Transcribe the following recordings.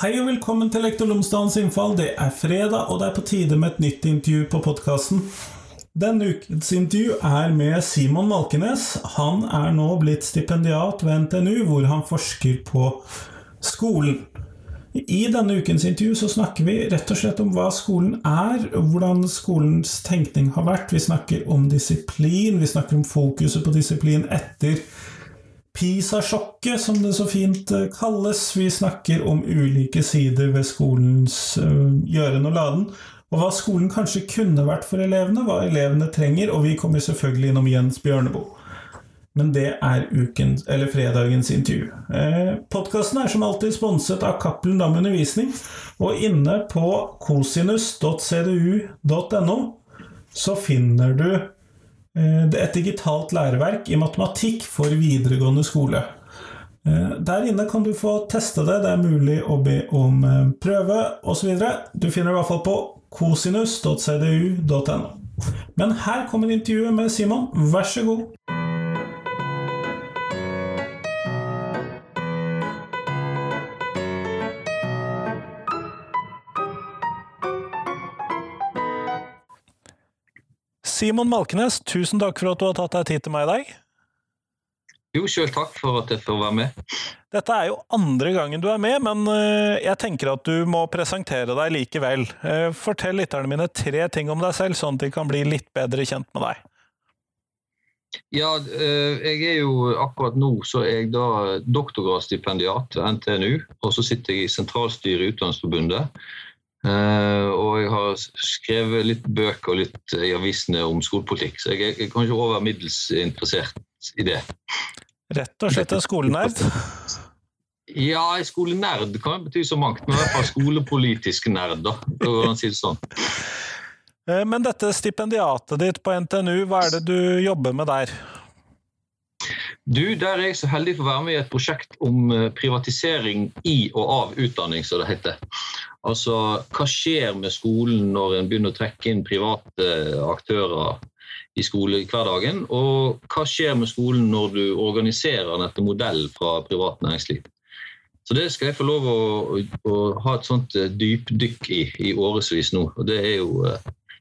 Hei og velkommen til Lektor Lomsdalens innfall. Det er fredag, og det er på tide med et nytt intervju på podkasten. Denne ukens intervju er med Simon Malkenes. Han er nå blitt stipendiat ved NTNU, hvor han forsker på skolen. I denne ukens intervju så snakker vi rett og slett om hva skolen er, hvordan skolens tenkning har vært. Vi snakker om disiplin, vi snakker om fokuset på disiplin etter PISA-sjokket, som det så fint eh, kalles. Vi snakker om ulike sider ved skolens uh, gjøren og laden. Og hva skolen kanskje kunne vært for elevene, hva elevene trenger. Og vi kommer selvfølgelig innom Jens Bjørneboe. Men det er ukens, eller fredagens intervju. Eh, Podkasten er som alltid sponset av Cappelen Dam Undervisning. Og inne på cosinus.cdu.no så finner du Eh, et digitalt læreverk i matematikk for videregående skole. Eh, der inne kan du få teste det, det er mulig å be om eh, prøve osv. Du finner det i hvert fall på cosinus.cdu.no. Men her kommer intervjuet med Simon, vær så god. Simon Malkenes, tusen takk for at du har tatt deg tid til meg i dag. Jo, sjøl takk for at jeg får være med. Dette er jo andre gangen du er med, men eh, jeg tenker at du må presentere deg likevel. Eh, fortell lytterne mine tre ting om deg selv, sånn at de kan bli litt bedre kjent med deg. Ja, eh, jeg er jo akkurat nå så er jeg da doktorgradsstipendiat ved NTNU, og så sitter jeg i sentralstyret i Utdanningsforbundet. Uh, og jeg har skrevet litt bøker og litt i avisene om skolepolitikk, så jeg, jeg er kanskje over middels interessert i det. Rett og slett en skolenerd? Ja, en skolenerd kan bety så mangt, men i hvert fall skolepolitisk nerd, da, for å si det sånn. Eh, men dette stipendiatet ditt på NTNU, hva er det du jobber med der? Du, Der er jeg så heldig for å være med i et prosjekt om eh, privatisering i og av utdanning, som det heter. Altså, hva skjer med skolen når en begynner å trekke inn private aktører i skolehverdagen? Og hva skjer med skolen når du organiserer den etter modell fra privat næringsliv? Så Det skal jeg få lov å, å, å ha et sånt eh, dypdykk i i årevis nå, og det er jo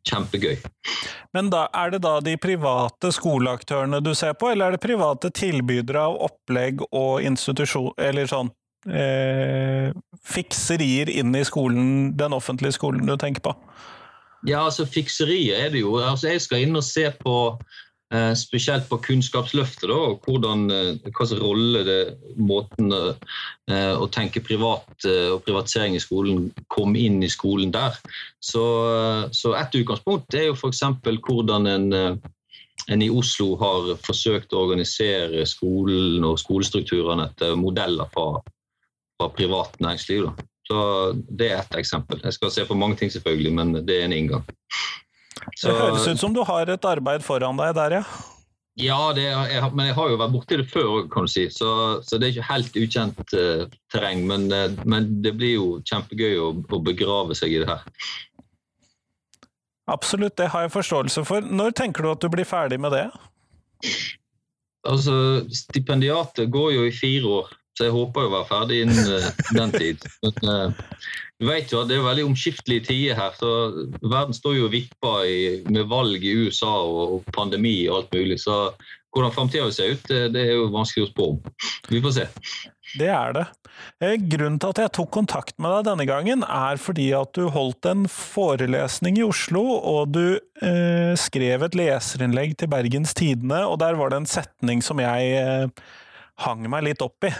kjempegøy. Men da, er det da de private skoleaktørene du ser på, eller er det private tilbydere av opplegg og institusjon, eller sånn eh, fikserier inn i skolen, den offentlige skolen du tenker på? Ja, altså fikserier er det jo. Altså, jeg skal inn og se på spesielt på Kunnskapsløftet, da, og hvordan, eh, hvilken rolle det, måten eh, å tenke privat eh, og privatisering i skolen kom inn i skolen der. Så, eh, så et utgangspunkt er jo f.eks. hvordan en eh, en i Oslo har forsøkt å organisere skolen og skolestrukturene etter modeller fra fra privat næringsliv. Da. Så Det er ett eksempel. Jeg skal se på mange ting, selvfølgelig, men det er en inngang. Så, det høres ut som du har et arbeid foran deg der, ja? Ja, er, jeg, men jeg har jo vært borti det før, kan du si. Så, så det er ikke helt ukjent uh, terreng. Men, uh, men, det blir jo kjempegøy å, å, begrave seg i det her. Absolutt, det har jeg forståelse for. Når tenker du at du blir ferdig med det? Altså, Stipendiatet går jo i fire år. Så jeg håper jeg var ferdig innen uh, den tid. Men, uh, du vet jo at Det er veldig omskiftelige tider her. så Verden står jo og vipper med valg i USA og, pandemi og alt mulig. Så hvordan framtida se ut, det, det, er jo vanskelig å spå om. Vi får se. Det er det. Eh, grunnen til at jeg tok kontakt med deg denne gangen, er fordi at du holdt en forelesning i Oslo, og du eh, skrev et leserinnlegg til Bergens Tidende, og der var det en setning som jeg eh, hang meg litt opp i.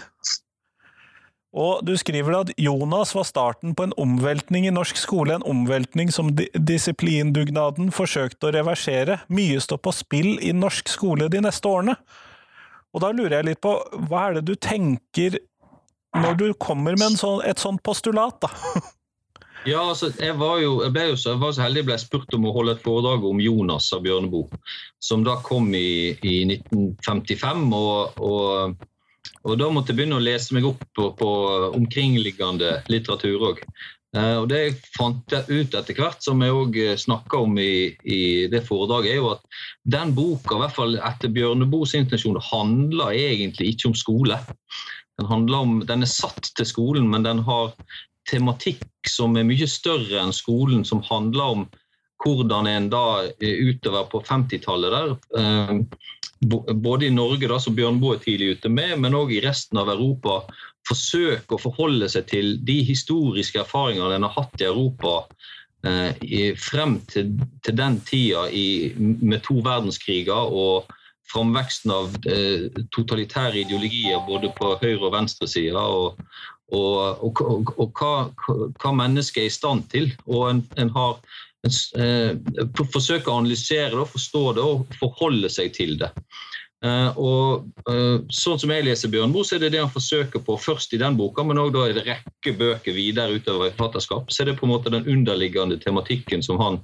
Og du skriver at Jonas var starten på en omveltning i norsk skole, en omveltning som disiplindugnaden forsøkte å reversere. Mye står på spill i norsk skole de neste årene. Og da lurer jeg litt på, hva er det du tenker når du kommer med sånn, et sånt postulat, da? Ja, altså, jeg var jo jeg ble jo så, jeg var så heldig ble spurt om å holde et foredrag om Jonas av Bjørneboe, som da kom i, i 1955. og, og og Da måtte jeg begynne å lese meg opp på, på omkringliggende litteratur òg. Eh, og Det jeg fant ut etter hvert, som jeg òg eh, snakka om i, i, det foredraget, er jo at den boka, i hvert fall etter Bjørneboes intensjon, handler egentlig ikke om skole. Den, handler om, den er satt til skolen, men den har tematikk som er mye større enn skolen, som handler om hvordan en da utover på 50-tallet der, både i Norge, da, som Bjørnboe er tidlig ute med, men òg i resten av Europa, forsøker å forholde seg til de historiske erfaringene en har hatt i Europa eh, frem til, den tida med to verdenskriger og framveksten av eh, totalitære ideologier både på høyre- og venstresida. Og, og, og, og, hva, hva mennesket er i stand til. Og en, en har eh, forsøker å analysere det, forstå det og forholde seg til det. Uh, og uh, Sånn som jeg leser Bjørn Moe, så er det det han forsøker på først i den boka, men òg i en rekke bøker videre utover i forfatterskap. Så er det på en måte den underliggende tematikken som han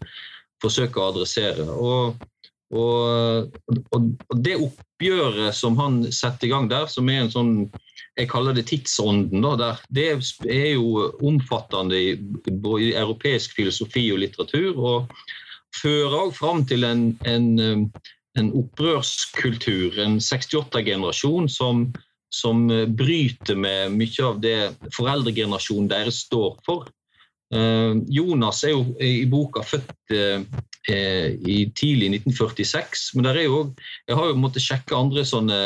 forsøker å adressere. Og, og, og det oppgjøret som han setter i gang der, som er en sånn jeg kaller det tidsånden. Da, det er jo omfattende i, i europeisk filosofi og litteratur. Og fører òg fram til en, en en opprørskultur, en 68-generasjon som, som, eh, bryter med mye av det foreldregenerasjonen deres står for. Uh, Jonas er jo i boka født uh, i tidlig 1946, men der er jo jeg har jo måttet sjekke andre sånne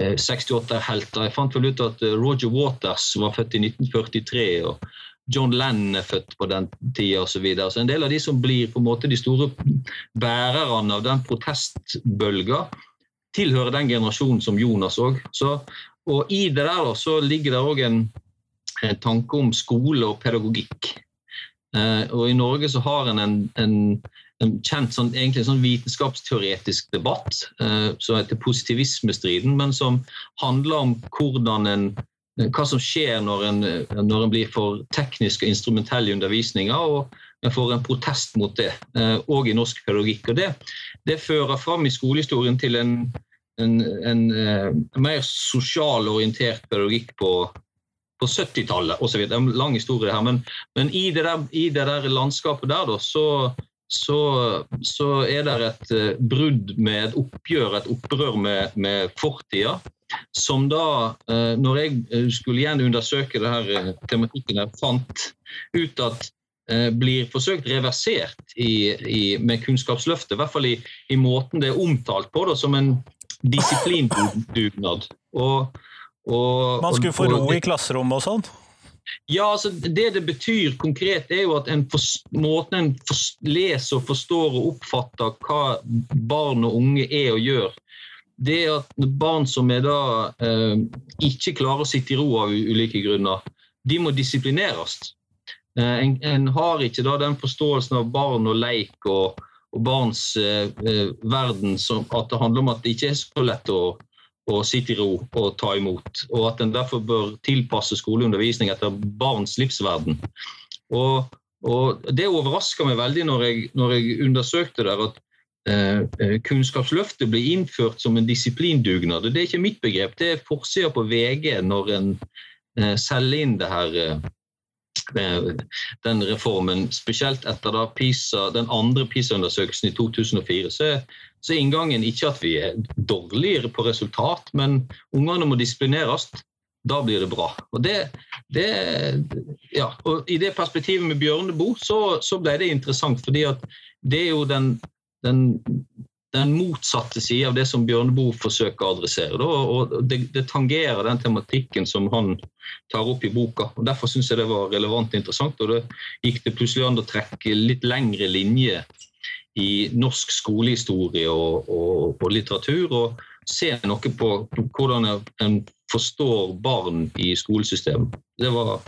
uh, 68-helter. Jeg fant vel ut at Roger Waters var født i 1943. og John Lennon er født på den tida osv. Så, videre. så en del av de som blir på en måte de store bærerne av den protestbølga, tilhører den generasjonen som Jonas òg. Og i det der så ligger det òg en, en, tanke om skole og pedagogikk. Eh, og i Norge så har en en, en, en kjent sånn, egentlig sånn vitenskapsteoretisk debatt eh, som heter positivismestriden, men som handler om hvordan en hva som skjer når en, når en blir for teknisk og instrumentell i undervisninga, og en får en protest mot det, òg eh, i norsk pedagogikk. Og det, det fører fram i skolehistorien til en, en, en, en mer mer sosialorientert pedagogikk på, på 70-tallet osv. En lang historie her, men, men i, det der, i, det der, landskapet der, da, så, så, så er det et uh, brudd med et oppgjør, et opprør med, med fortida som da, eh, når jeg eh, skulle igjen undersøke eh, tematikken, jeg fant ut at blir forsøkt reversert i, i, med Kunnskapsløftet. I hvert fall i, i, måten det er omtalt på, da, som en disiplindugnad. Og, og, Man skulle få ro i klasserommet og sånn? Ja, altså Det det betyr konkret, er jo at en måten en leser og forstår og oppfatter hva barn og unge er og gjør, det er at barn som er da eh, ikke klarer å sitte i ro av ulike grunner, de må disiplineres. Eh, en, en, har ikke da den forståelsen av barn og leik og, og barns eh, eh, verden som, at det handler om at det ikke er så lett å, å sitte i ro og ta imot. Og at en derfor bør tilpasse skoleundervisning etter barns livsverden. Og, og Det overraska meg veldig når jeg, når jeg undersøkte der at Eh, eh, Kunnskapsløftet blir innført som en disiplindugnad. Det er ikke mitt begrep, det er forsida på VG når en eh, selger inn det her den reformen, spesielt etter PISA, den andre PISA-undersøkelsen i 2004, så, så inngangen ikke at vi er dårligere på resultat, men ungene må disiplineres. Da blir det bra. Og, det, det, ja, og I det perspektivet med Bjørneboe så, så ble det interessant, fordi at det er jo den den, den motsatte sida av det som Bjørneboe forsøker å adressere. Da, og det, det, tangerer den tematikken som han tar opp i boka. og Derfor syns jeg det var relevant og interessant. og Det gikk det plutselig an å trekke litt lengre linje i norsk skolehistorie og, og, og litteratur. og se noe på hvordan en forstår barn i skolesystemet. Det var,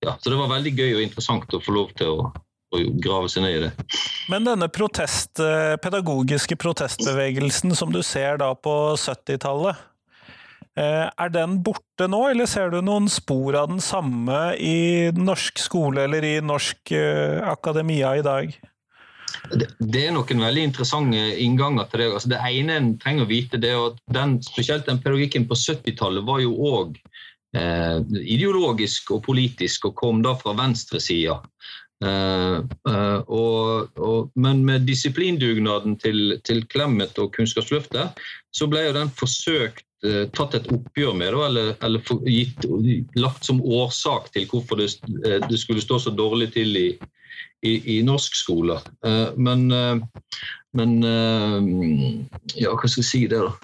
ja, så det var veldig gøy og interessant å få lov til å og grave seg ned i det. Men denne protest, eh, pedagogiske protestbevegelsen som du ser da på 70-tallet, eh, er den borte nå, eller ser du noen spor av den samme i norsk skole eller i norsk eh, akademia i dag? Det er noen veldig interessante innganger til det. Altså det ene en trenger å vite, det er at den, spesielt den pedagogikken på 70-tallet var jo òg eh, ideologisk og politisk og kom da fra venstresida. Og, og, men med disiplindugnaden til, til Clemet og Kunnskapsløftet, så ble jo den forsøkt tatt et oppgjør med, eller, eller gitt, lagt som årsak til hvorfor det, uh, det, skulle stå så dårlig til i, i, i norsk skole. Uh, men, men Ja, hva skal jeg si det, da?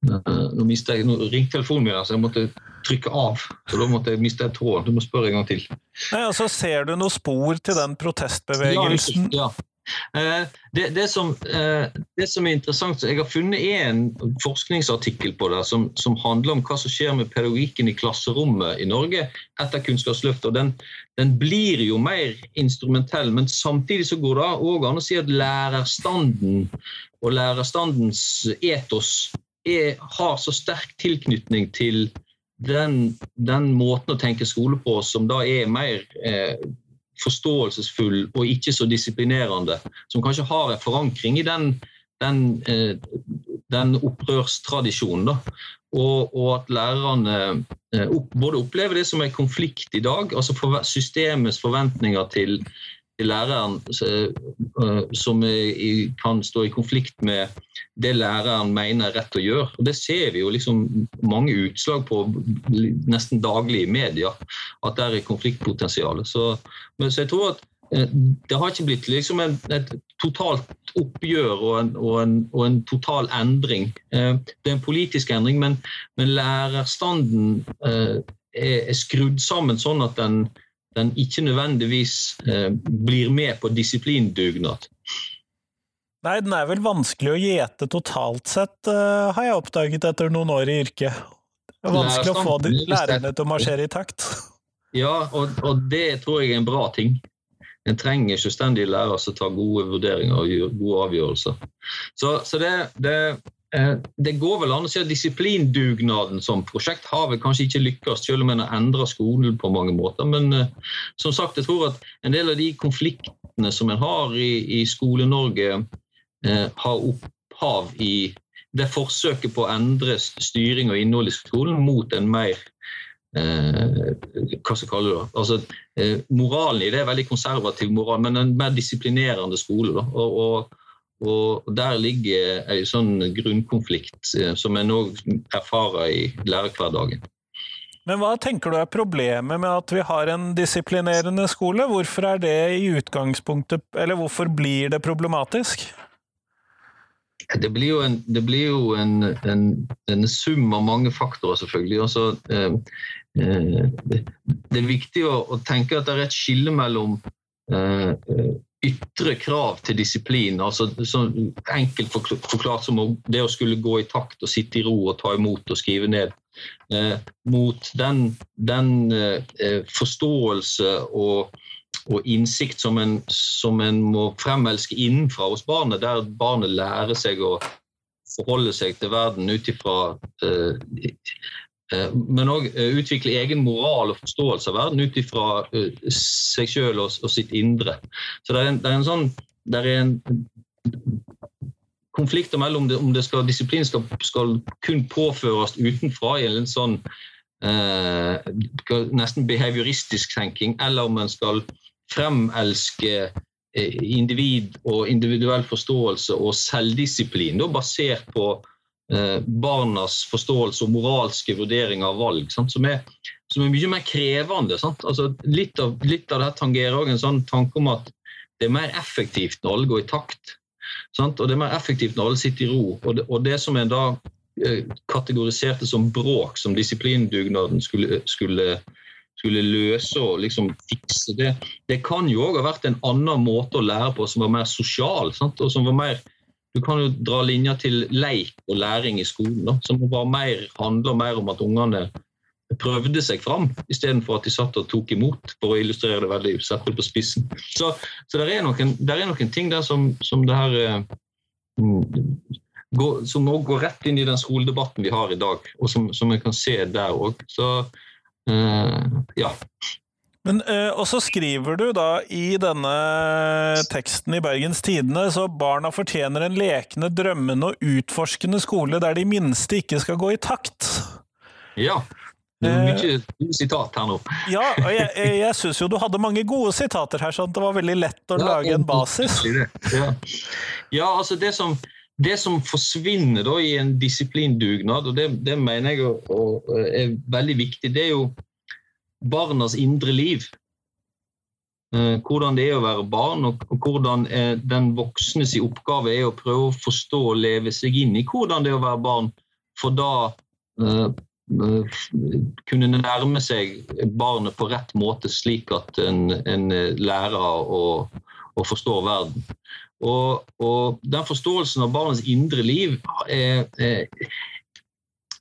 Nå jeg, nå ringte telefonen min, så jeg måtte trykke av. Så da måtte jeg miste tråden. Du må spørre en gang til. Nei, altså Ser du noe spor til den protestbevegelsen? Ja, ja. Eh, det, det, som, eh, det, som, er interessant, Jeg har funnet en forskningsartikkel på det som, som, handler om hva som skjer med pedagogikken i klasserommet i Norge etter Kunnskapsløftet. Den, den blir jo mer instrumentell, men samtidig så går det òg an å si at lærerstanden og lærerstandens etos er, har så sterk tilknytning til den, den, måten å tenke skole på som da er mer eh, forståelsesfull og ikke så disiplinerende, som kanskje har en forankring i den, den, eh, den opprørstradisjonen. Og, og, at lærerne eh, både opplever det som en konflikt i dag, altså systemets forventninger til læreren eh, som kan stå i konflikt med det læreren mener er rett å gjøre. Og Det ser vi jo liksom mange utslag på nesten daglig i media, at det er konfliktpotensial. Så, så, jeg tror at eh, det har ikke blitt liksom en, et totalt oppgjør og en, og, en, og en, total endring. Eh, det er en politisk endring, men, men lærerstanden er, skrudd sammen sånn at den den ikke nødvendigvis eh, blir med på disiplindugnad. Nei, den er vel vanskelig å gjete totalt sett, uh, har jeg oppdaget etter noen år i yrket. Det er vanskelig å få lærerne til å marsjere i takt. Ja, og, og, det tror jeg er en bra ting. En trenger selvstendige lærere som tar gode vurderinger og gode avgjørelser. Så, så det, det, Eh, det går vel an å si at Disiplindugnaden som prosjekt har vel kanskje ikke lykkes, selv om en har endra skolen på mange måter. Men uh, som sagt, jeg tror at en del av de konfliktene som en har i, i Skole-Norge, eh, har opphav i det forsøket på å endre styring og innhold i skolen mot en mer eh, hva skal jeg kalle det? Altså, moralen i det er veldig konservativ moral, men en mer disiplinerende skole. Da. Og, og og Der ligger en sånn grunnkonflikt eh, som en òg erfarer i lærerhverdagen. Men hva tenker du er problemet med at vi har en disiplinerende skole? Hvorfor er det i utgangspunktet Eller hvorfor blir det problematisk? Det blir jo en, blir jo en, en, en sum av mange faktorer, selvfølgelig. Også, eh, eh, det, det, er viktig å, å, tenke at det er et skille mellom eh, ytre krav til disiplin. altså Enkelt forklart som det å skulle gå i takt og sitte i ro og ta imot og skrive ned. Eh, mot den, den eh, forståelse og, og, innsikt som en, som en må fremelske innenfra hos barnet, der barnet lærer seg å forholde seg til verden ut ifra eh, Eh, men òg eh, utvikle egen moral og forståelse av verden ut ifra eh, seg sjøl og, og, sitt indre. Så det er en, det er en sånn det er en konflikt mellom det, om det skal, disiplin skal, skal, kun påføres utenfra i en sånn eh, nesten behavioristisk tenking, eller om en skal fremelske individ og individuell forståelse og selvdisiplin, da, basert på Eh, barnas forståelse og moralske vurderinger av valg, sant, som, er, som, er, mye mer krevende. Altså, litt, av, litt, av, det tangerer òg en sånn tanke om at det er mer effektivt når alle går i takt. Sant? Og det er mer effektivt når alle sitter i ro. Og det, og det som en da eh, kategoriserte som bråk, som disiplindugnaden skulle, skulle, skulle løse og liksom fikse, det, det kan jo òg ha vært en annen måte å lære på som var mer sosial, sant? og som var mer du kan jo dra linja til leik og læring i skolen, da, som mer, handler mer om at ungene prøvde seg fram, istedenfor at de satt og tok imot, for å illustrere det veldig sett på spissen. Så, så det er, er noen ting der som, som det her eh, går, som òg går rett inn i den skoledebatten vi har i dag, og som, jeg kan se der òg. Så eh, ja. Men, øh, og så skriver du da i denne teksten i Bergens Tidende så barna fortjener en lekende, drømmende og utforskende skole der de minste ikke skal gå i takt. Ja. Det er mye uh, sitat her nå. ja, og jeg, jeg, jeg syns jo du hadde mange gode sitater her, sånn at det var veldig lett å ja, lage en basis. Ja. ja, altså det som det som forsvinner da i en disiplindugnad, og det, det mener jeg og er veldig viktig, det er jo barnas indre liv. Eh, hvordan det er å være barn, og, hvordan den voksnes oppgave er å prøve å forstå og leve seg inn i hvordan det er å være barn, for da uh, kunne nærme seg barnet på rett måte, slik at en, en lærer å, å forstå verden. Og, og, den forståelsen av barnets indre liv er, er,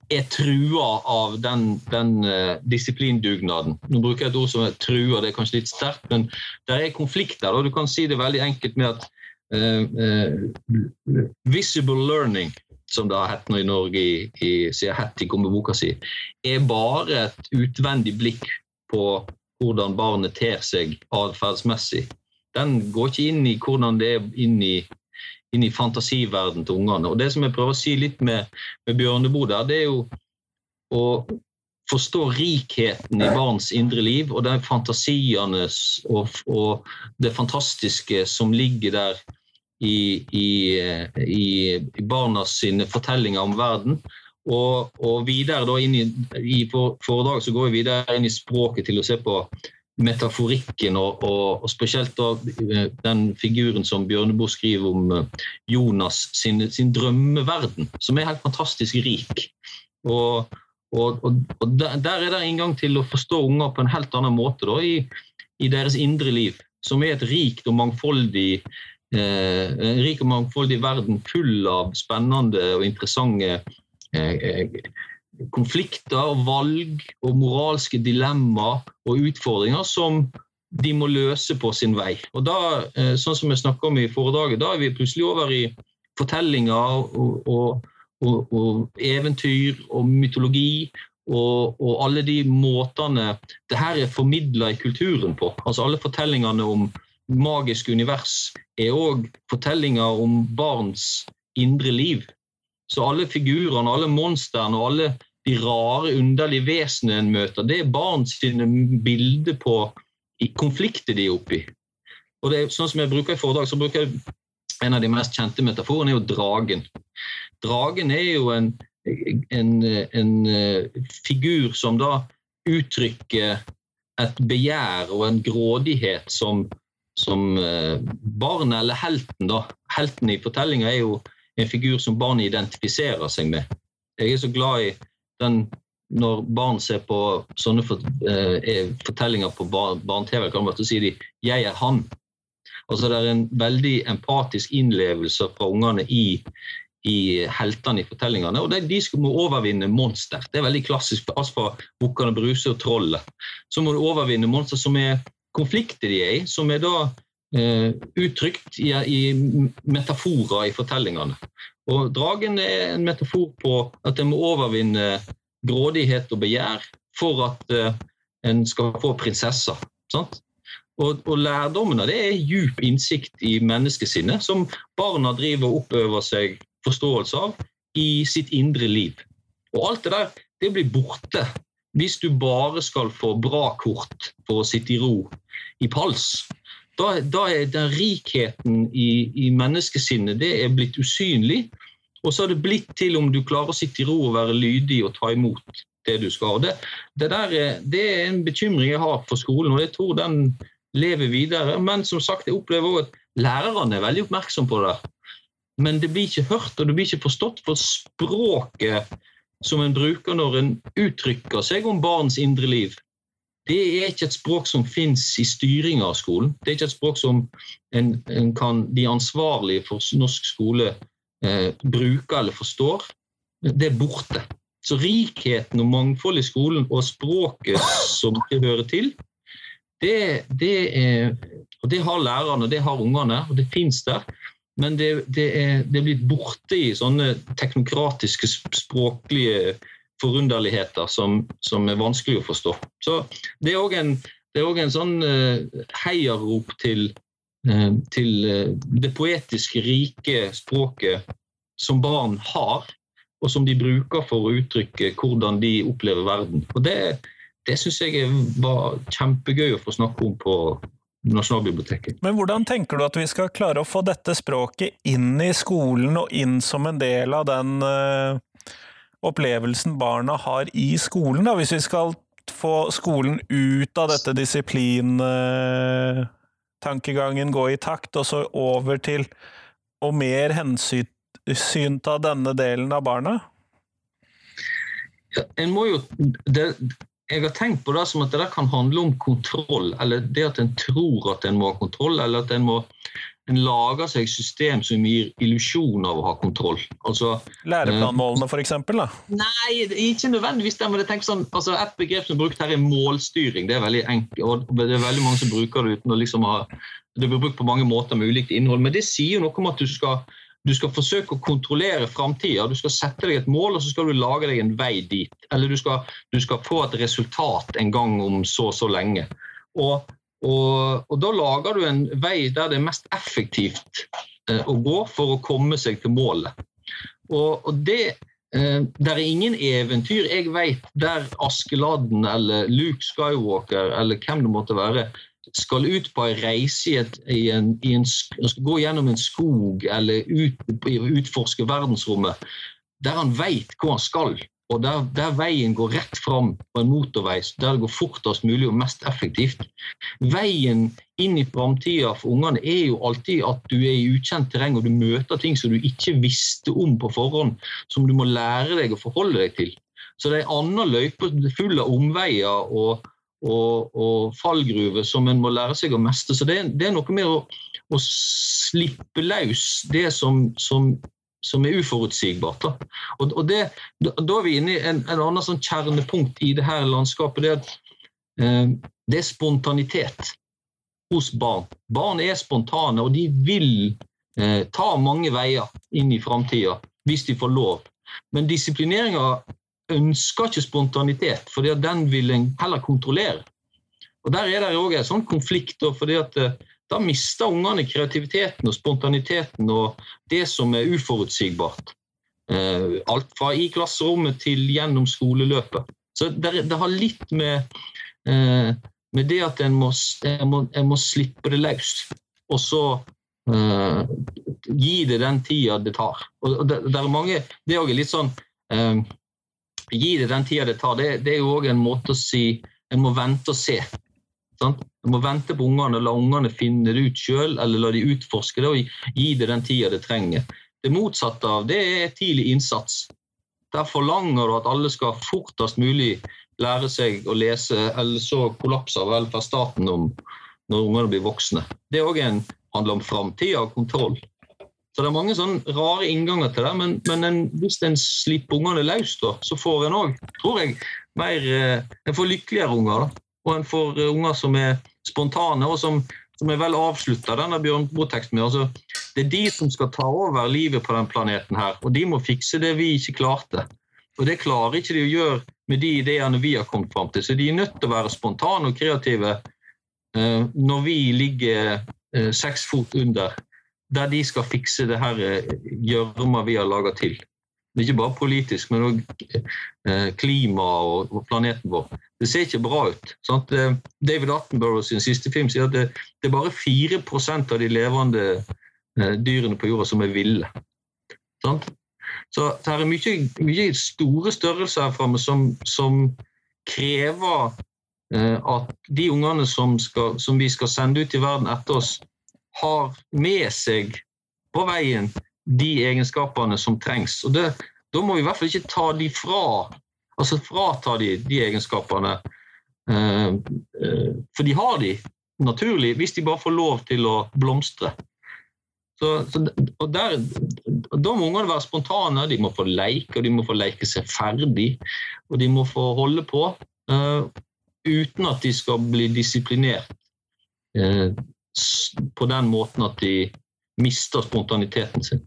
er trua av den, den uh, disiplindugnaden. Nå bruker jeg et ord som er trua, det er kanskje litt sterkt, men det er konflikter. Og du kan si det veldig enkelt med at uh, uh, visible learning som det har hett nå i Norge i, i, kom med boka si, er bare et utvendig blikk på hvordan barnet ter seg atferdsmessig den går ikke inn i hvordan det er inn i, inn i fantasiverden til ungene. Og Det som jeg prøver å si litt med, med Bjørneboe der, det er jo å forstå rikheten i barns indre liv og de fantasiene og, og det fantastiske som ligger der i, i, i, barnas fortellinger om verden. Og, og videre da inn i, i foredraget så går vi videre inn i språket til å se på metaforikken, og, og, og, spesielt da eh, den figuren som Bjørneboe skriver om eh, Jonas sin, sin, drømmeverden, som er helt fantastisk rik. Og, og der, er det inngang til å forstå unger på en helt annen måte da, i, i deres indre liv, som er et rikt og mangfoldig eh, en rik og mangfoldig verden full av spennende og interessante eh, eh konflikter og valg og moralske dilemmaer og utfordringer som de må løse på sin vei. Og da, eh, sånn som jeg snakka om i foredraget, da er vi plutselig over i fortellinger og, og, og, og eventyr og mytologi og, alle de måtene det her er formidla i kulturen på. Altså Alle fortellingene om magiske univers er òg fortellinger om barns indre liv. Så alle figurene, alle monstrene og alle de rare, underlige vesenene en møter, det er barn sine bilder på konflikter de er oppi. Og det er sånn som jeg bruker i foredrag, så bruker jeg en av de mest kjente metaforene er jo dragen. Dragen er jo en, en, en eh, figur som da uttrykker et begjær og en grådighet som, som eh, barnet, eller helten, da Helten i fortellinga er jo en figur som barnet identifiserer seg med. Jeg er så glad i den, når barn ser på sånne for, eh, fortellinger på barne-TV, kan man si de 'jeg er han'. Altså Det er en veldig empatisk innlevelse fra ungene i, i heltene i fortellingene. Og de må overvinne monster. Det er veldig klassisk altså fra Bukkene Bruse og Trollet. Så må du overvinne monster som er konflikter de er i, som er da eh, uttrykt i, i, metaforer i fortellingene. Og Dragen er en metafor på at en må overvinne grådighet og begjær for at uh, en skal få prinsesser. Sant? Og, og lærdommene det er djup innsikt i menneskesinnet som barna driver og oppøver seg forståelse av i sitt indre liv. Og alt det der det blir borte hvis du bare skal få bra kort for å sitte i ro i pals. Da, da er den rikheten i, i menneskesinnet det er blitt usynlig. Og så har det blitt til om du klarer å sitte i ro og være lydig og ta imot det du skal. Det, det, der, det er en bekymring jeg har for skolen, og jeg tror den lever videre. Men som sagt, jeg opplever også at lærerne er veldig oppmerksom på det. Men det blir ikke hørt, og det blir ikke forstått. For språket som en bruker når en uttrykker seg om barns indre liv, det er ikke et språk som fins i styringa av skolen. Det er ikke et språk som en, en kan, de ansvarlige for norsk skole eh, bruker eller forstår, det er borte. Så rikheten og mangfoldet i skolen og språket som det hører til, det, det, er, og det har lærerne, det har ungene, og det fins der. Men det, det, er, det er blitt borte i sånne teknokratiske, språklige forunderligheter som, som er vanskelig å forstå. Så Det er òg en, en, sånn uh, heiarop til Eh, til eh, det poetiske, rike språket som barn har, og som de bruker for å uttrykke hvordan de opplever verden. Og Det, det syns jeg var kjempegøy å få snakke om på, Nasjonalbiblioteket. Men hvordan tenker du at vi skal klare å få dette språket inn i skolen, og inn som en del av den uh, opplevelsen barna har i skolen, da? Hvis vi skal få skolen ut av dette disiplin... uh, gå i takt, og så over til og mer hensynta denne delen av barna? Ja, en må jo det, jeg har tenkt på det som at det kan handle om kontroll, eller det at en tror at en må ha kontroll, eller at en må en lager seg system som gir illusjon av å ha kontroll. Altså, Læreplanmålene, f.eks.? Nei, ikke nødvendigvis det. men jeg tenker sånn, altså Et begrep som er brukt her, er målstyring. Det er veldig enkelt, og det er veldig mange som bruker det uten å liksom ha Det blir brukt på mange måter med ulikt innhold, men det sier noe om at du skal du skal forsøke å kontrollere framtida. Du skal sette deg et mål, og så skal du lage deg en vei dit. Eller du skal, du skal få et resultat en gang om så og så lenge. Og, og, og, da lager du en vei der det er mest effektivt eh, å gå for å komme seg til målet. Og, og det eh, der er ingen eventyr jeg vet der Askeladden eller Luke Skywalker eller hvem det måtte være, skal ut på en reise i, et, i, en, i en, skal gå gjennom en skog eller ut, utforske verdensrommet, der han vet hvor han skal, og der, der, veien går rett fram på en motorvei, der det går fortest mulig og mest effektivt. Veien inn i framtida for ungene er jo alltid at du er i ukjent terreng og du møter ting som du ikke visste om på forhånd, som du må lære deg å forholde deg til. Så det er en annen løype full av omveier og og, og fallgruver som en må lære seg å mestre. Så det, det er noe med å, å slippe løs det som, som, som er uforutsigbart. Da. Og, og det, da, er vi inne i en, en annen sånn kjernepunkt i det her landskapet. Det, at, eh, det er spontanitet hos barn. Barn er spontane, og de vil eh, ta mange veier inn i framtida hvis de får lov. Men disiplineringa ønsker ikke spontanitet, for den vil en heller kontrollere. Og Der er det òg en sånn konflikt, fordi at eh, da mister ungene kreativiteten og spontaniteten og det som er uforutsigbart. Eh, alt fra i klasserommet til gjennom skoleløpet. Så det, det har litt med, eh, med det at en må, må, må slippe det løs, og så uh, gi det den tida det tar. Og det, det er mange, det er litt sånn uh, gi det den tida det tar, det, det er jo òg en måte å si En må vente og se. Sant? Du må vente på ungene, la ungene finne det ut sjøl, eller la de utforske det og gi det den tida det trenger. Det motsatte av det er tidlig innsats. Der forlanger du at alle skal fortest mulig lære seg å lese, eller så kollapser velferdsstaten om når ungene blir voksne. Det òg handler om framtida og kontroll. Så det er mange sånne rare innganger til det. Men, men en, hvis en slipper ungene løs, da, så får en òg, tror jeg, mer eh, En får lykkeligere unger. da. Og en får eh, unger som er spontane, og som, som er vel avslutta, denne Bjørnboe-teksten min. Altså, det er de som skal ta over livet på den planeten her, og de må fikse det vi ikke klarte. Og det klarer ikke de å gjøre med de ideene vi har kommet fram til. Så de er nødt til å være spontane og kreative eh, når vi ligger eh, seks fot under der de skal fikse det eh, gjørma vi har laga til. Ikke bare politisk, men òg eh, klima og, planeten vår. Det ser ikke bra ut. Sant? Eh, David Attenborough sin siste film sier at det, det er bare 4 av de levende dyrene på jorda som er ville. Sant? Så det er mye, mye, store størrelser her framme som, som, krever at de ungene som, skal, som vi skal sende ut i verden etter oss, har med seg på veien de egenskapene som trengs. Og det, Da må vi i hvert fall ikke ta de fra, altså frata de de egenskapene. Eh, eh, for de har de naturlig, hvis de bare får lov til å blomstre. Så, så, og der, Da må ungene være spontane, de må få leke, og de må få leke seg ferdig. Og de må få holde på uh, uten at de skal bli disiplinert. Uh, på den måten at de mister spontaniteten sin.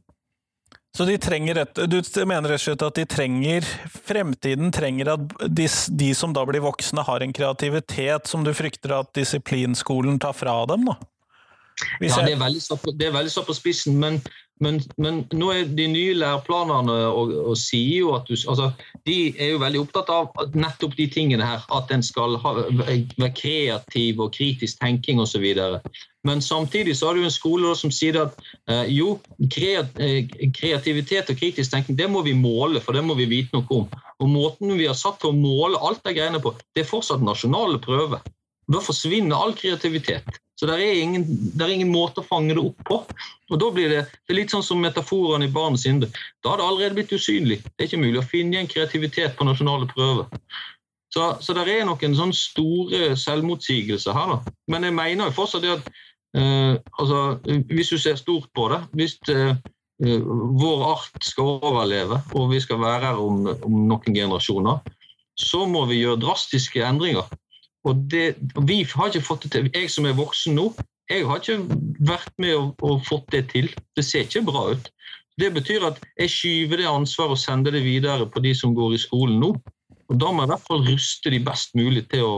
Så de trenger et, du mener rett og slett at de trenger Fremtiden trenger at de, de, som da blir voksne, har en kreativitet som du frykter at disiplinskolen tar fra dem? da? ja, det er veldig satt på, på spissen, men, Men, men, nå er de nye læreplanene og, og sier jo at du altså, De er jo veldig opptatt av nettopp de tingene her. At en skal ha, være kreativ og kritisk tenking osv. Men samtidig så har du en skole som sier at eh, jo, eh, kreativitet og kritisk tenking det må vi måle, for det må vi vite noe om. Og Måten vi har satt til å måle alt de greiene på, det er fortsatt nasjonale prøver. Da forsvinner all kreativitet. Så det er, ingen, det er ingen måte å fange det opp på. Og da blir Det det er litt sånn som metaforene i barnets indre. Da har det allerede blitt usynlig. Det er ikke mulig å finne igjen kreativitet på nasjonale prøver. Så, så det er noen sånne store selvmotsigelser her. Da. Men jeg mener jo fortsatt det at eh, altså, hvis du ser stort på det hvis eh, vår art skal overleve og vi skal være her om, om noen generasjoner, så må vi gjøre drastiske endringer. Og det, vi har ikke fått det til. Jeg som er voksen nå, jeg har ikke vært med og, og fått det til. Det ser ikke bra ut. Det betyr at jeg skyver det ansvaret og sender det videre på de som går i skolen nå. Og Da må jeg i hvert fall ruste de best mulig til å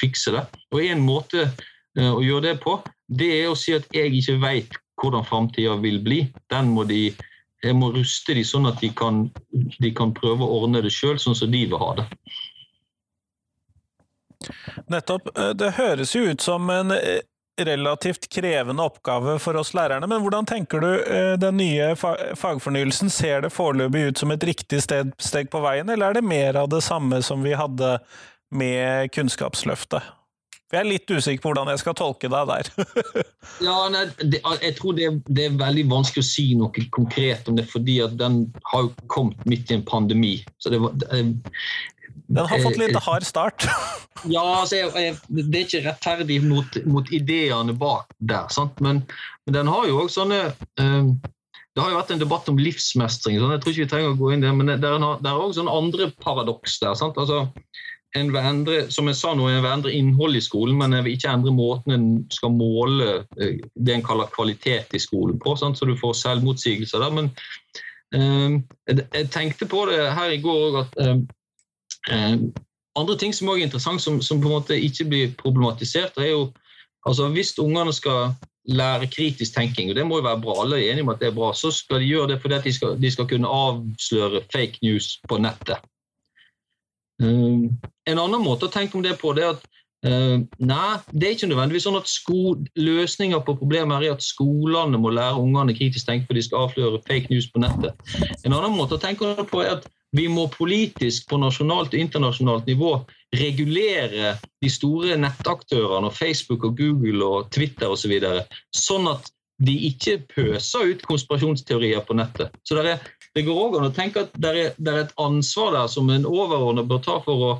fikse det. Og En måte uh, å gjøre det på, det er å si at jeg ikke vet hvordan framtida vil bli. Den må de, jeg må ruste de sånn at de kan, de kan prøve å ordne det sjøl, sånn som de vil ha det. Nettopp. Eh, det høres jo ut som en eh, relativt krevende oppgave for oss lærerne, men hvordan tenker du eh, den nye fagfornyelsen? Ser det foreløpig ut som et riktig sted, steg på veien, eller er det mer av det samme som vi hadde med Kunnskapsløftet? Jeg er litt usikker på hvordan jeg skal tolke deg der. ja, nei, det, jeg tror det, det, er veldig vanskelig å si noe konkret om det, fordi at den har kommet midt i en pandemi. Så det, den har fått litt hard start. ja, altså, jeg, jeg, det er ikke rettferdig mot, mot ideene bak der. Men, men, den har jo òg sånne um, Det har jo vært en debatt om livsmestring. Sånn, jeg tror ikke vi trenger å gå inn der, men det er òg sånne andre paradoks der. Sant? Altså, en vil endre, som jeg sa nå, en vil endre innholdet i skolen, men jeg vil ikke endre måten en skal måle eh, det en kaller kvalitet i skolen på. Sant? Så du får selvmotsigelser der. Men um, jeg, tenkte på det her i går òg at Eh, andre ting som også er interessant, som, som, på en måte ikke blir problematisert, er jo altså Hvis ungene skal lære kritisk tenking, og det må jo være bra, alle er enige om at det er bra, så skal de gjøre det fordi de skal, de skal kunne avsløre fake news på nettet. En annen måte å tenke om det på det er at uh, nei, det er ikke nødvendigvis sånn at løsninger på problemet er at skolene må lære ungene kritisk tenke for de skal avsløre fake news på nettet. En annen måte å tenke på er at vi må politisk på nasjonalt og internasjonalt nivå regulere de store nettaktørene, og Facebook og Google og Twitter osv., så videre, sånn at de ikke pøser ut konspirasjonsteorier på nettet. Så det, er, det går òg an å tenke at det er, det er, et ansvar der som en overordnet bør ta for å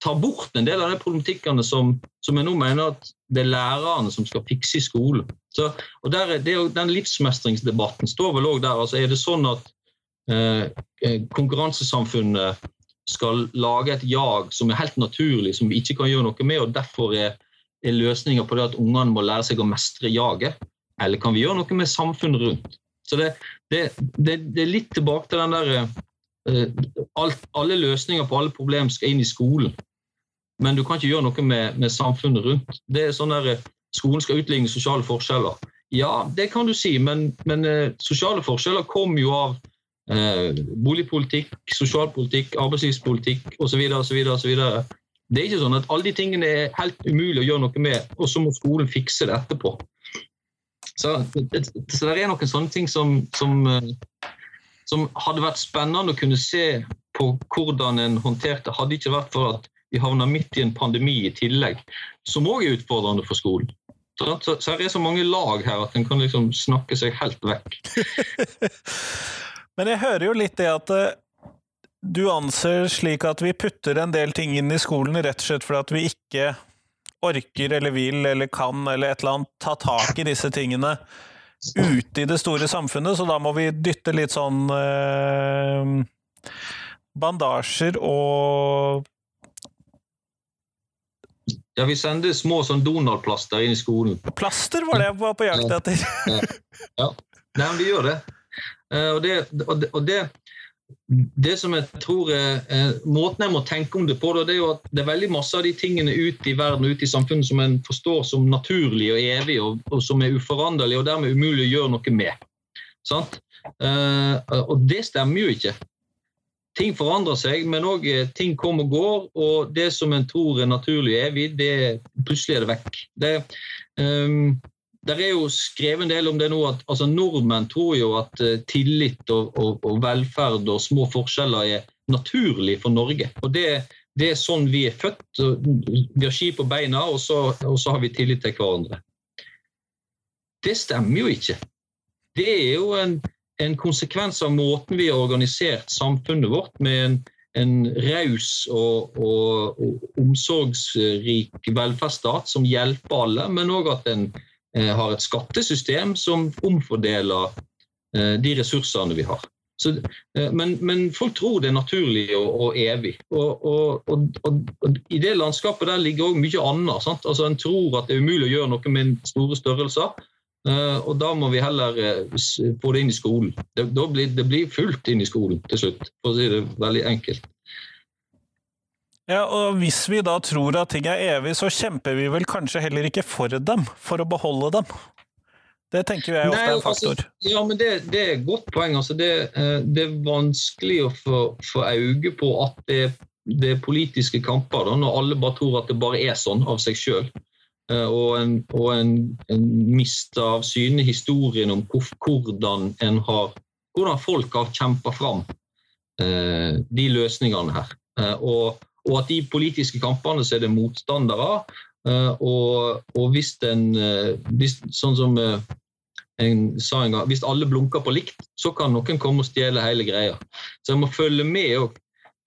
ta bort en del av de problematikkene som, som jeg nå mener at det er lærerne som skal fikse i skolen. Så, og der, det, Den livsmestringsdebatten står vel òg der. altså Er det sånn at konkurransesamfunnet skal lage et jag som er helt naturlig, som vi ikke kan gjøre noe med. og Derfor er, er løsninga på det at ungene må lære seg å mestre jaget. Eller kan vi gjøre noe med samfunnet rundt? Så Det, det, det, det er litt tilbake til den der uh, alt, Alle løsninger på alle problemer skal inn i skolen. Men du kan ikke gjøre noe med, med samfunnet rundt. Det er sånn der, Skolen skal utligne sosiale forskjeller. Ja, det kan du si, men, men uh, sosiale forskjeller kommer jo av Eh, boligpolitikk, sosialpolitikk, arbeidslivspolitikk osv. Det er ikke sånn at alle de tingene er helt umulig å gjøre noe med, og så må skolen fikse det etterpå. Så, så det er noen sånne ting som, som, eh, som, hadde vært spennende å kunne se på hvordan en håndterte, hadde ikke vært for at vi havna midt i en pandemi i tillegg, som òg er utfordrende for skolen. Så, så, så det er så mange lag her at en kan liksom snakke seg helt vekk. Men jeg hører jo litt det at eh, du anser slik at vi putter en del ting inn i skolen rett og slett fordi at vi ikke orker eller vil eller kan eller et eller annet ta tak i disse tingene ute i det store samfunnet, så da må vi dytte litt sånn eh, bandasjer og Ja, vi sender små sånn Donald-plaster inn i skolen. Plaster var det jeg var på jakt etter. ja. ja. Nei, men vi gjør det. Eh, og det, og det, det, som jeg tror er, eh, Måten jeg må tenke om det på, det er jo at det er veldig masse av de tingene ute i verden ute i samfunnet som en forstår som naturlig og evig, og, og som er uforanderlig og dermed umulig å gjøre noe med. Sant? og det stemmer jo ikke. Ting forandrer seg, men òg ting kommer og går. Og det som en tror er naturlig og evig, det plutselig er det vekk. Det, um, det er jo skrevet en del om det nå at altså, nordmenn tror jo at uh, tillit og, og, og, velferd og små forskjeller er naturlig for Norge. Og det, det er sånn vi er født. Vi har ski på beina, og så, og så har vi tillit til hverandre. Det stemmer jo ikke. Det er jo en, en konsekvens av måten vi har organisert samfunnet vårt med en, en raus og, og, og, omsorgsrik velferdsstat som hjelper alle, men òg at en Eh, har et skattesystem som omfordeler eh, de ressursene vi har. Så, eh, men, men, folk tror det er naturlig og, og evig. Og, og, og, I det landskapet der ligger òg mye annet. Altså, en tror at det er umulig å gjøre noe med store størrelser. og da må vi heller få det inn i skolen. Det, blir, det blir fullt inn i skolen til slutt, for å si det veldig enkelt. Ja, og Hvis vi da tror at ting er evig, så kjemper vi vel kanskje heller ikke for dem, for å beholde dem. Det tenker jeg ofte er en altså, faktor. Altså, ja, men det, det, er et godt poeng. Altså, det, eh, det, er vanskelig å få, få øye på at det, det, er politiske kamper, da, når alle bare tror at det bare er sånn av seg sjøl. Eh, og en, og en, en mister av syne historien om hvordan, en har, hvordan folk har kjempa fram eh, de løsningene her. Eh, og og at de politiske kampene så er det motstandere. Eh, og, og hvis en eh, Sånn som eh, en sa en gang, hvis alle blunker på likt, så kan noen komme og stjele hele greia. Så en må følge med òg,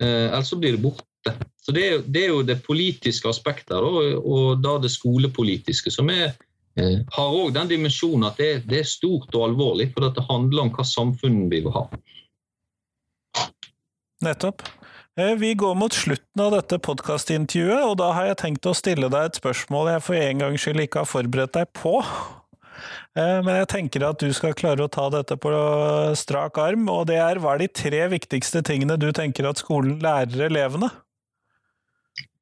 ellers så blir det borte. Så Det er, det er jo det politiske aspektet, og, og da det skolepolitiske, som er, har òg den dimensjonen at det, det, er stort og alvorlig, for det handler om hva samfunn vi vil ha. Nettopp. Eh, vi går mot slutten av dette podkastintervjuet, og da har jeg tenkt å stille deg et spørsmål jeg for en gangs skyld ikke har forberedt deg på. Eh, men jeg tenker at du skal klare å ta dette på strak arm, og det er hva er de tre viktigste tingene du tenker at skolen lærer elevene?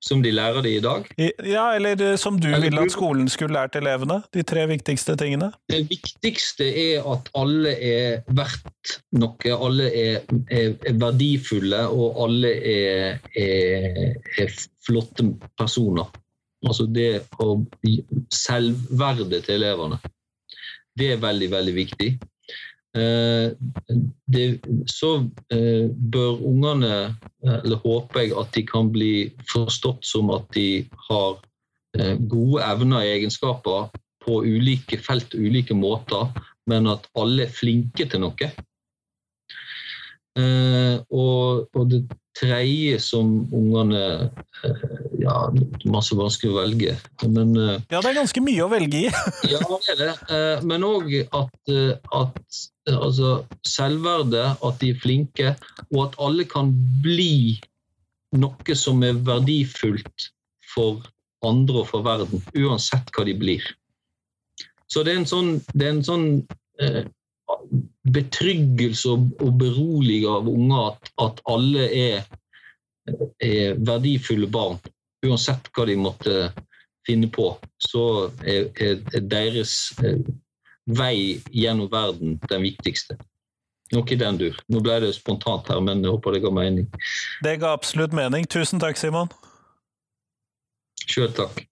Som de lærer det i dag? Ja, eller eh, som du eller, ville at skolen skulle lært elevene? De tre viktigste tingene? Det viktigste er at alle er verdt noe. Alle er, er, er verdifulle, og alle er, er, flotte personer. Altså det å Selvverdet til elevene. Det er veldig, veldig viktig. Eh, det, så eh, bør ungene, eh, eller håper jeg, at de kan bli forstått som at de har gode evner og egenskaper på ulike felt og ulike måter, men at alle er flinke til noe. Og, og det tredje som ungene Ja, masse vanskelig å velge. Men, ja, det er ganske mye å velge i. ja, det er det. Men òg at, at altså selvverdet, at de er flinke, og at alle kan bli noe som er verdifullt for andre og for verden, uansett hva de blir. Så det er en sånn, er en sånn eh, betryggelse og, og berolige av unger at, at alle er, er, verdifulle barn. Uansett hva de måtte finne på, så er, er deres eh, vei gjennom verden den viktigste. Noe i den dur. Nå ble det spontant her, men jeg håper det ga mening. Det ga absolutt mening. Tusen takk, Simon. Sjøl takk.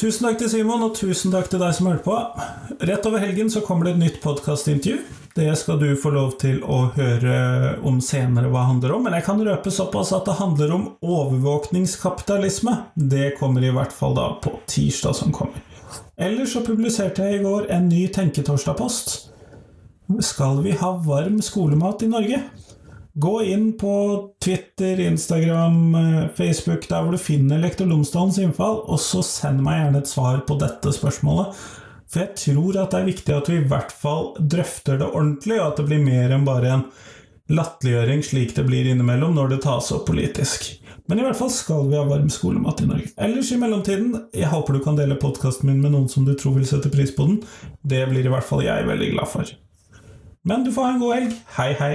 Tusen takk til Simon, og tusen takk til deg som hørte på. Rett over helgen så kommer det et nytt podkastintervju. Det skal du få lov til å høre om senere hva det handler om, men jeg kan røpe såpass at det handler om overvåkningskapitalisme. Det kommer i hvert fall da på tirsdag som kommer. Ellers så publiserte jeg i går en ny Tenketorsdag-post. Skal vi ha varm skolemat i Norge? Gå inn på Twitter, Instagram, Facebook, der hvor du finner Lektor Lomsdalens innfall, og så send meg gjerne et svar på dette spørsmålet. For jeg tror at det er viktig at vi i hvert fall drøfter det ordentlig, og at det blir mer enn bare en latterliggjøring slik det blir innimellom når det tas opp politisk. Men i hvert fall skal vi ha varm skolemat i Norge. Ellers i mellomtiden, jeg håper du kan dele podkasten min med noen som du tror vil sette pris på den. Det blir i hvert fall jeg veldig glad for. Men du får ha en god helg. Hei, hei.